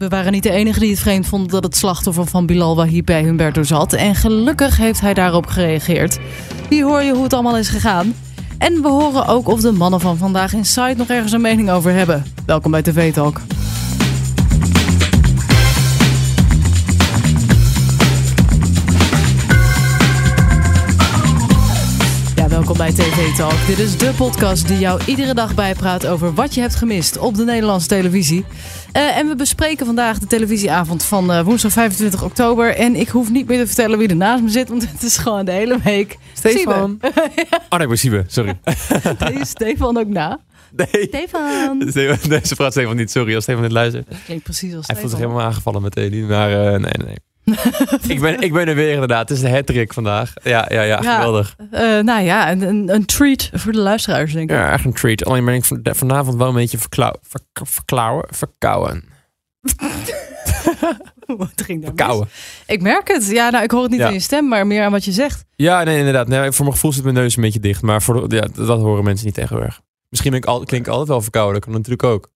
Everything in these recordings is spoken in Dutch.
We waren niet de enige die het vreemd vonden dat het slachtoffer van Bilal Wahib bij Humberto zat. En gelukkig heeft hij daarop gereageerd. Hier hoor je hoe het allemaal is gegaan. En we horen ook of de mannen van vandaag in Site nog ergens een mening over hebben. Welkom bij TV Talk. Ja, welkom bij TV Talk. Dit is de podcast die jou iedere dag bijpraat over wat je hebt gemist op de Nederlandse televisie. Uh, en we bespreken vandaag de televisieavond van uh, woensdag 25 oktober. En ik hoef niet meer te vertellen wie er naast me zit, want het is gewoon de hele week. Stefan. ja. Oh nee, ben Siebe, sorry. Is Stefan ook na? Nee. Stefan. Nee, ze praat Stefan niet. Sorry als Stefan dit luistert. Dat klinkt precies als Hij Stefan. voelt zich helemaal aangevallen meteen. Maar uh, nee, nee. Ik, ben, ik ben er weer inderdaad. Het is de hat vandaag. Ja, ja, ja, Ja. geweldig. Uh, nou ja, een, een, een treat voor de luisteraars, denk ik. Ja, echt een treat. Alleen ben ik van- vanavond wel een beetje verklauw, ver, verklauwen, verkouden. Wat ging? Verkouden. Ik merk het. Ja, nou, ik hoor het niet Ja. in je stem, maar meer aan wat je zegt. Ja, nee, inderdaad. Nee, voor mijn gevoel zit mijn neus een beetje dicht. Maar voor, ja, dat horen mensen niet tegenwoordig. Misschien ben ik al, klink ik altijd wel verkouden. Dat kan natuurlijk ook.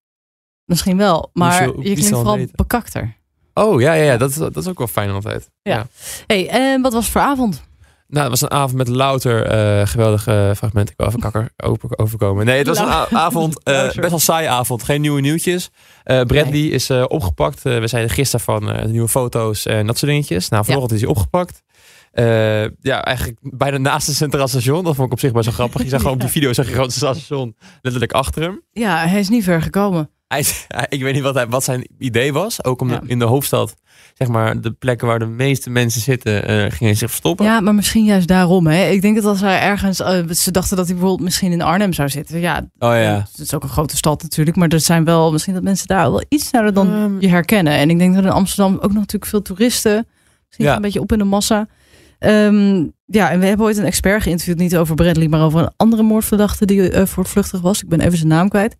Misschien wel, maar je klinkt vooral bekakter. Oh, ja, ja, ja. Dat, is- dat is ook wel fijn altijd. Ja. hey, en wat was het voor avond? Nou, het was een avond met louter eh, geweldige fragmenten. Ik wil even kakker open, overkomen. Nee, het was een avond, eh, best wel saai avond. Geen nieuwe nieuwtjes. Eh Bradley is opgepakt. We zeiden gisteren van nieuwe foto's en dat soort dingetjes. Nou, vanochtend is hij opgepakt. Ja, eigenlijk bijna naast het Centraal Station. Dat vond ik op zich best wel grappig. Je zag gewoon op die video zag je gewoon het Centraal Station letterlijk achter hem. Ja, hij is niet ver gekomen. Hij, ik weet niet wat, hij, wat zijn idee was. Ook om Ja. de- in de hoofdstad, zeg maar, de plekken waar de meeste mensen zitten, eh ging hij zich verstoppen. Ja, maar misschien juist daarom. Hè. Ik denk dat als hij ergens... eh, ze dachten dat hij bijvoorbeeld misschien in Arnhem zou zitten. Ja, Oh ja. het is ook een grote stad natuurlijk. Maar er zijn wel misschien dat mensen daar wel iets sneller dan Ehm. je herkennen. En ik denk dat in Amsterdam ook nog natuurlijk veel toeristen. Misschien Ja. een beetje op in de massa. Ehm, ja, en we hebben ooit een expert geïnterviewd. Niet over Bradley, maar over een andere moordverdachte die eh voortvluchtig was. Ik ben even zijn naam kwijt.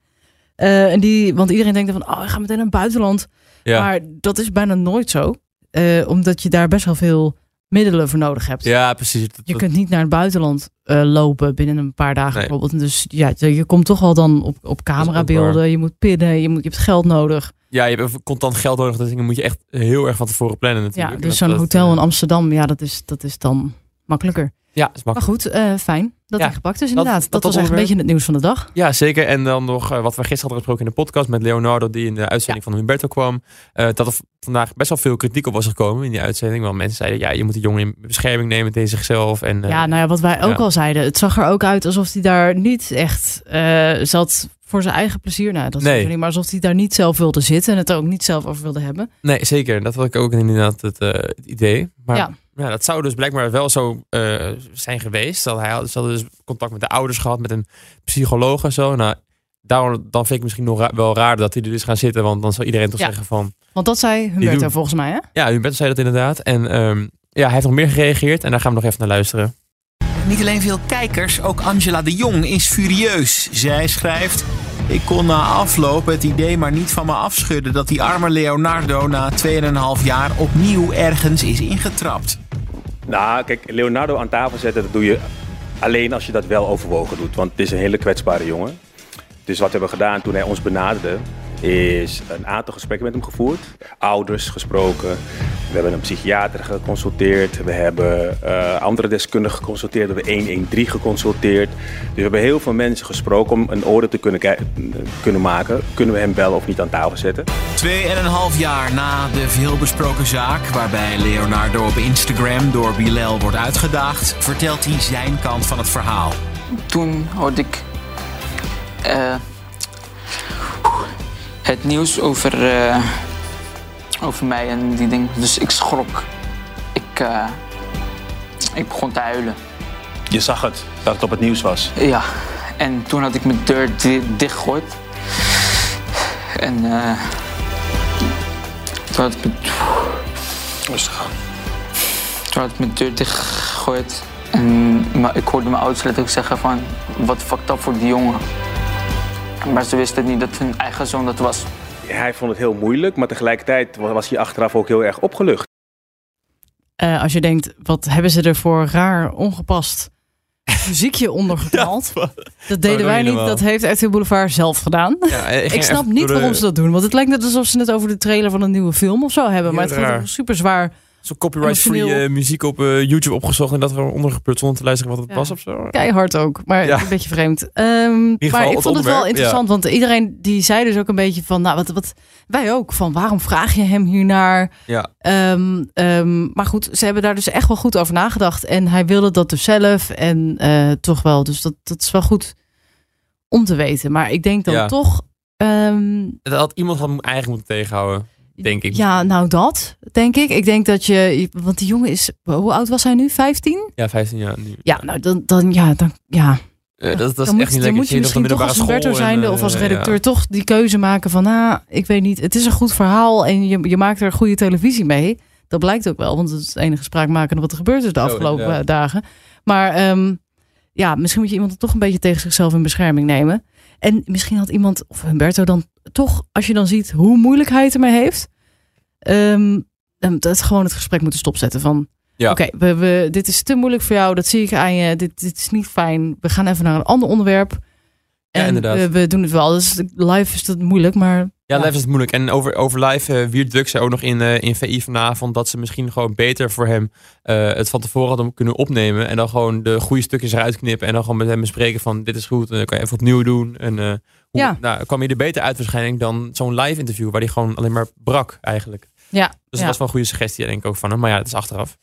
Eh, en die, want iedereen denkt van, oh, hij gaat meteen naar het buitenland. Ja. Maar dat is bijna nooit zo. Eh, omdat je daar best wel veel middelen voor nodig hebt. ja, precies. Dat- Je dat- kunt niet naar het buitenland eh, lopen binnen een paar dagen Nee. bijvoorbeeld. Dus ja, je komt toch wel dan op, op camerabeelden. Je moet pinnen, je, moet, je hebt geld nodig. Ja, je hebt contant geld nodig. Dat dingen moet je echt heel erg van tevoren plannen natuurlijk. Ja, dus zo'n hotel in Amsterdam, ja, dat is, dat is dan makkelijker. Ja, is Maar makkelijk. goed, eh, fijn dat Ja, hij gepakt is inderdaad. Dat, dat was was echt een beetje het nieuws van de dag. Ja, zeker. En dan nog eh, wat we gisteren hadden gesproken in de podcast met Leonardo, die in de uitzending van Humberto kwam. eh, dat er vandaag best wel veel kritiek op was gekomen in die uitzending. Want mensen zeiden, ja, je moet die jongen in bescherming nemen tegen zichzelf. En, eh, ja, nou ja, wat wij ook al zeiden. Het zag er ook uit alsof hij daar niet echt zat voor zijn eigen plezier. Nou, dat Nee. niet, maar alsof hij daar niet zelf wilde zitten en het er ook niet zelf over wilde hebben. Nee, zeker. Dat had ik ook inderdaad het, het idee. Maar Ja. ja. dat zou dus blijkbaar wel zo eh, zijn geweest. Dat hij had, ze hadden dus contact met de ouders gehad, met een psycholoog en zo. Nou, daarom dan vind ik misschien nog ra- wel raar dat hij er dus gaan zitten. Want dan zal iedereen toch Ja. zeggen van... Want dat zei Humberto volgens mij, hè? Ja, Humberto zei dat inderdaad. En ehm, ja, hij heeft nog meer gereageerd. En daar gaan we nog even naar luisteren. Niet alleen veel kijkers, ook Angela de Jong is furieus. Zij schrijft... Ik kon na afloop het idee maar niet van me afschudden... dat die arme Leonardo na 2,5 jaar opnieuw ergens is ingetrapt. Nou, kijk, Leonardo aan tafel zetten, dat doe je alleen als je dat wel overwogen doet. Want het is een hele kwetsbare jongen. Dus wat we hebben gedaan toen hij ons benaderde, is een aantal gesprekken met hem gevoerd. Ouders gesproken. We hebben een psychiater geconsulteerd. We hebben eh, andere deskundigen geconsulteerd. We hebben 113 geconsulteerd. Dus we hebben heel veel mensen gesproken om een orde te kunnen, kunnen maken. Kunnen we hem bellen of niet aan tafel zetten? 2,5 jaar na de veelbesproken zaak... waarbij Leonardo op Instagram door Bilal wordt uitgedaagd... vertelt hij zijn kant van het verhaal. toen hoorde ik eh, het nieuws over, eh, over mij en die dingen. Dus ik schrok. Ik, eh, ik begon te huilen. Je zag het, dat het op het nieuws was. Ja, en toen had ik mijn deur di- dichtgegooid. En eh toen had ik mijn, Rustig aan. toen had ik mijn deur dichtgegooid. En maar ik hoorde mijn ouders letterlijk zeggen van, wat fucked up voor die jongen. Maar ze wisten niet dat hun eigen zoon dat was. Hij vond het heel moeilijk, maar tegelijkertijd was hij achteraf ook heel erg opgelucht. Eh, als je denkt, wat hebben ze er voor raar, ongepast muziekje ondergeknald. dat deden Oh, wij niet. helemaal. Dat heeft RTL Boulevard zelf gedaan. Ja, Ik snap niet de- waarom ze dat doen. Want het lijkt net alsof ze het over de trailer van een nieuwe film of zo hebben. Heel maar het gaat raar. over super zwaar. Zo'n copyright-free eh, muziek op eh, YouTube opgezocht en dat we ondergeput zonder te luisteren wat het Ja. was of zo. Keihard ook. Maar Ja. een beetje vreemd. Ehm, geval maar ik het vond het wel interessant. Want iedereen die zei dus ook een beetje van... Nou, wat, wat wij ook. Van waarom vraag je hem hiernaar? Ja. Ehm, ehm, maar goed, ze hebben daar dus echt wel goed over nagedacht. En hij wilde dat dus zelf. En eh, toch wel. Dus dat, dat is wel goed om te weten. Maar ik denk dan Ja. toch... ehm, Dat had iemand had eigenlijk moeten tegenhouden, denk ik. Ja, nou dat, denk ik. Ik denk dat je... Want die jongen is... Hoe oud was hij nu? 15? Ja, 15 jaar nu. Ja, nou dan... dan ja, dan, ja. Eh, dat, dat is dan echt moet, niet dan lekker. moet je de misschien toch als Humberto en, zijnde eh, of als ja. redacteur toch die keuze maken van... Ah, ik weet niet, het is een goed verhaal en je, je maakt er goede televisie mee. Dat blijkt ook wel, want het is het enige spraakmakende wat er gebeurd is de afgelopen eh, dagen. Maar ehm, ja, misschien moet je iemand toch een beetje tegen zichzelf in bescherming nemen. En misschien had iemand, of Humberto dan toch, als je dan ziet hoe moeilijk hij het ermee heeft... ehm, dat gewoon het gesprek moeten stopzetten van... Ja. Oké, we, we, dit is te moeilijk voor jou. Dat zie ik aan je. Dit, dit is niet fijn. We gaan even naar een ander onderwerp. En inderdaad. we, we doen het wel. Dus live is dat moeilijk, maar Ja, live is het moeilijk. En over, over live, eh Wiert Duk zei ook nog in, eh, in VI vanavond dat ze misschien gewoon beter voor hem eh, het van tevoren hadden kunnen opnemen. En dan gewoon de goede stukjes eruit knippen. En dan gewoon met hem bespreken van dit is goed. En dan kan je even opnieuw doen. En hoe, Ja. nou, kwam je er beter uit waarschijnlijk dan zo'n live interview waar hij gewoon alleen maar brak eigenlijk. ja. Dus ja. dat was wel een goede suggestie denk ik ook van hem. Maar ja, het is achteraf.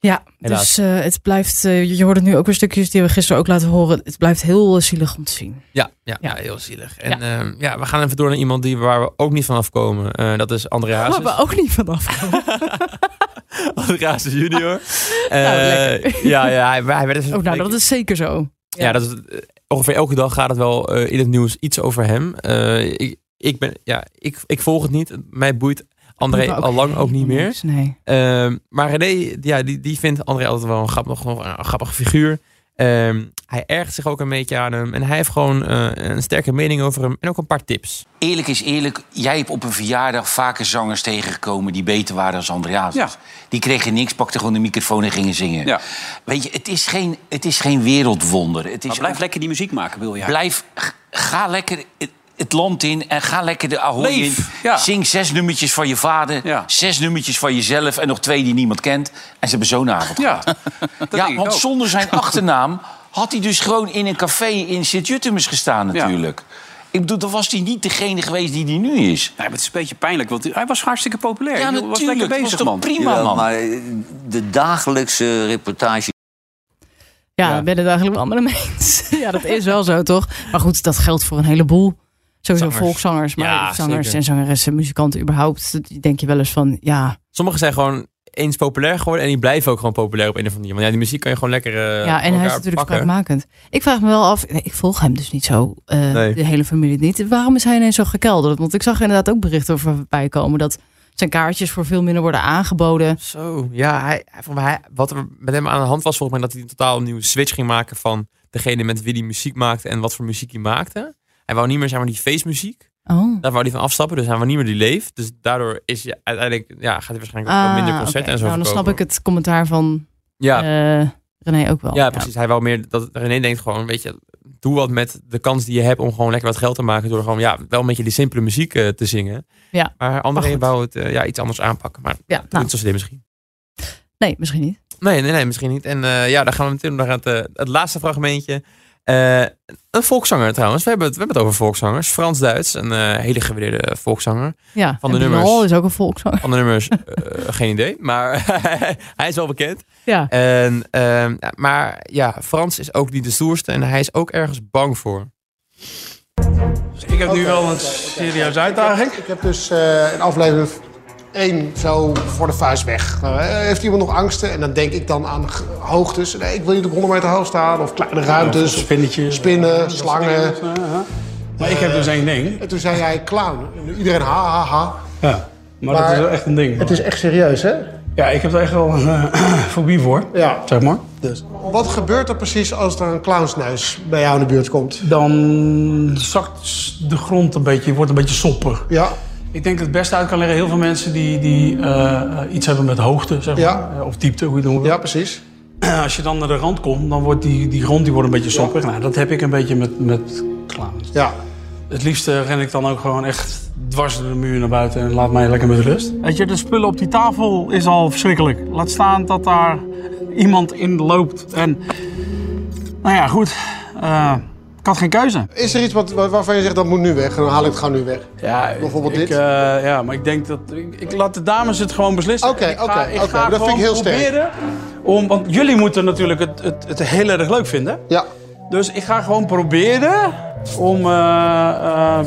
Ja. Helaas. Dus eh, het blijft, eh, je hoorde nu ook weer stukjes die we gisteren ook laten horen. Het blijft heel eh, zielig om te zien. Ja, ja, Ja. ja. heel zielig. En ja. ja, we gaan even door naar iemand die, waar we ook niet van afkomen. Dat is André Waar we ook niet vanaf komen. André Hazes junior. Nou, ja, ja, hij, hij werd dus Oh, nou, dat is zeker zo. Ja, dat is, ongeveer elke dag gaat het wel in het nieuws iets over hem. Ik, ik, ben, ja, ik, ik volg het niet. Mij boeit André al lang ook niet meer. niks, Nee. Ehm, maar René, ja, die, die vindt André altijd wel een grappig, een grappige figuur. Ehm, hij ergt zich ook een beetje aan hem. En hij heeft gewoon eh, een sterke mening over hem. En ook een paar tips. Eerlijk is eerlijk, jij hebt op een verjaardag vaker zangers tegengekomen die beter waren dan Andreas. Ja. Die kregen niks, pakten gewoon de microfoon en gingen zingen. Ja. Weet je, het is geen, het is geen wereldwonder. Het is Maar blijf ook- lekker die muziek maken, wil je? blijf, ga lekker het- land in en ga lekker de Ahoy in. Ja. Zing zes nummertjes van je vader, Ja. zes nummertjes van jezelf en nog twee die niemand kent. En ze hebben zo'n avond Ja, gehad. ja, want ook. zonder zijn achternaam had hij dus gewoon in een café in Sint-Jutemus gestaan natuurlijk. Ik bedoel, dan was hij niet degene geweest die hij nu is. Nee, maar het is een beetje pijnlijk, want hij was hartstikke populair. Ja, Hij was natuurlijk. lekker was bezig, toch man. prima, Jawel, man. maar eh, de dagelijkse reportage Ja, Ja. ik ben het eigenlijk wel allemaal mee eens. ja, dat is wel zo, toch? Maar goed, dat geldt voor een heleboel. Sowieso Zangers. volkszangers, maar Ja, zangers zeker. en zangeressen, muzikanten überhaupt. denk je wel eens van, ja, Sommigen zijn gewoon eens populair geworden. En die blijven ook gewoon populair op een of andere manier. Want ja, die muziek kan je gewoon lekker eh, ja, en hij is natuurlijk pakken. spraakmakend. Ik vraag me wel af, nee, ik volg hem dus niet zo, eh, Nee. de hele familie niet. Waarom is hij ineens zo gekelderd? Want ik zag inderdaad ook berichten over voorbij komen dat zijn kaartjes voor veel minder worden aangeboden. Zo, ja. Hij, wat er met hem aan de hand was, volgens mij dat hij een totaal nieuwe switch ging maken van degene met wie hij muziek maakte en wat voor muziek hij maakte. Hij wou niet meer zeg maar die feestmuziek. Oh, Daar wou hij van afstappen, dus hij wou niet meer die leeft. Dus daardoor is hij uiteindelijk, ja, gaat hij waarschijnlijk ook Ah, minder concerten oké. en zo Nou, dan snap ik het commentaar van Ja, eh, René ook wel. ja, precies. Hij wou meer, dat René denkt gewoon, weet je, doe wat met de kans die je hebt om gewoon lekker wat geld te maken door gewoon, ja, wel een beetje die simpele muziek eh, te zingen. Ja. Maar André goed. wou het eh, ja, iets anders aanpakken. Maar Ja, nou. niet zo slim misschien. Nee, misschien niet. Nee, nee, nee, misschien niet. En ja, dan gaan we meteen naar het, het laatste fragmentje. Eh, een volkszanger trouwens. We hebben, het, we hebben het over volkszangers. Frans-Duits, een eh, hele gewaardeerde volkszanger. Ja, Van de en nummers. Is ook een volkszanger. Van de nummers, eh, geen idee. Maar hij is wel bekend. Ja. En, ehm, maar ja, Frans is ook niet de stoerste. En hij is ook ergens bang voor. Ik heb nu wel een serieuze uitdaging. Ik heb dus eh in aflevering 1 zo voor de vuist weg. Nou, eh, heeft iemand nog angsten? En dan denk ik dan aan hoogtes. Nee, ik wil niet op 100 meter hoog staan. Of kleine ruimtes. Spinnetjes. spinnen, slangen. Maar ik heb dus één ding. En toen zei jij clown. En iedereen ha, ha, ha. Ja. Maar, Maar dat is wel echt een ding. Het is echt serieus, hè? Ja, ik heb er echt wel een eh, fobie voor, Ja. zeg maar. Dus. Wat gebeurt er precies als er een clownsneus bij jou in de buurt komt? Dan zakt de grond een beetje, je wordt een beetje soppig. Ja, Ik denk dat het beste uit kan leggen heel veel mensen die, die eh, eh, iets hebben met hoogte, zeg maar. Ja. Eh, Of diepte, hoe je het noemt. ja precies. als je dan naar de rand komt, dan wordt die, die grond die wordt een beetje soppig. Nou, dat heb ik een beetje met, met clowns. Ja. Het liefst eh, ren ik dan ook gewoon echt dwars door de muur naar buiten en laat mij lekker met rust. Weet je, de spullen op die tafel is al verschrikkelijk. Laat staan dat daar iemand in loopt. En nou ja, goed. eh, ik had geen keuze. Is er iets wat, waar- waarvan je zegt dat moet nu weg? Dan haal ik het gewoon nu weg. Ja, Bijvoorbeeld ik, dit? eh, ja, maar ik denk dat... Ik, ik laat de dames het gewoon beslissen. Oké, oké, ik oké, ga dat vind ik gewoon heel sterk. proberen Om, want jullie moeten natuurlijk het, het, het heel erg leuk vinden. Ja. Dus ik ga gewoon proberen om eh, eh,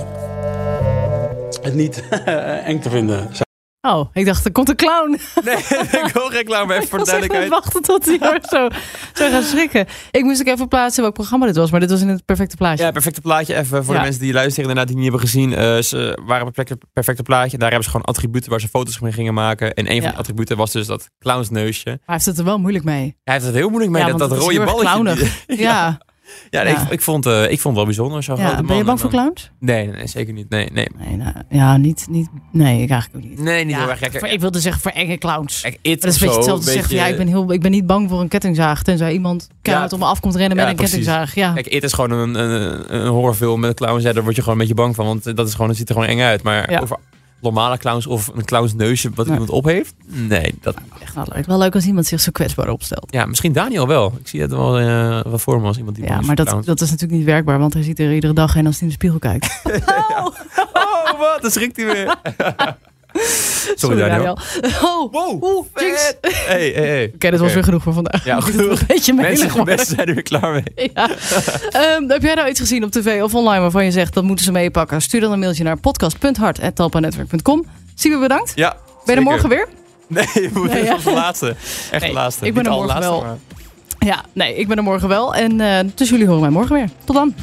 het niet eng te vinden. Oh, ik dacht, er komt een clown. Nee, ik wil geen clown, maar even voor de Ik duidelijkheid. wachten tot hij er zo, zo gaat schrikken. Ik moest ook even plaatsen welk programma dit was, maar dit was in het perfecte plaatje. Ja, perfecte plaatje. Even voor Ja. de mensen die luisteren inderdaad die niet hebben gezien. eh, ze waren op het perfecte, plaatje. Daar hebben ze gewoon attributen waar ze foto's mee gingen maken. En een van die attributen was dus dat clownsneusje. Maar hij heeft het er wel moeilijk mee. Hij heeft het heel moeilijk mee, Ja, dat, dat rode balletje. die- Ja. Ja, nee, Ja. Ik, ik, vond, eh, ik vond het wel bijzonder. Zo'n Ja, grote ben je bang voor clowns? Nee, nee, zeker niet. Nee, nee. Nee, nou, ja, niet, niet. Nee, ik eigenlijk ook niet. Nee, niet Ja, heel erg. Voor- ik wilde zeggen voor enge clowns. Dat is een beetje zo, hetzelfde zeggen, ja, ik ben, heel, ik ben niet bang voor een kettingzaag. Tenzij iemand keihard op me af komt rennen met Ja, een precies. kettingzaag. Ja. Kijk, It is gewoon een, een, een horrorfilm met clowns. Ja, daar word je gewoon een beetje bang van. Want dat is gewoon, het ziet er gewoon eng uit. Maar Ja. over normale clowns of een clownsneusje wat iemand op heeft? Nee, dat... Echt wel leuk. Wel leuk als iemand zich zo kwetsbaar opstelt. Ja, misschien Daniel wel. Ik zie het wel, eh wel voor me als iemand die Ja, maar dat, clowns. dat is natuurlijk niet werkbaar, want hij ziet er iedere dag heen als hij in de spiegel kijkt. Oh, wat? Dan schrikt hij weer. Sorry, Daniel. Oh, Wow, oeh, jinx. Oké, Hey, hey, hey. dit was Oké. weer genoeg voor vandaag. Ja, genoeg. Een beetje Mensen, zijn er weer klaar mee. Ja. Ehm, heb jij nou iets gezien op tv of online waarvan je zegt dat moeten ze meepakken? Stuur dan een mailtje naar podcast.hart.talpanetwerk.com. Super bedankt. Ja, Ben je er morgen weer? Nee, we moeten Nee, ja. de laatste. Echt Nee, de laatste. ik ben Niet er morgen wel. maar- Ja, nee, ik ben er morgen wel. En eh, dus jullie horen mij morgen weer. Tot dan.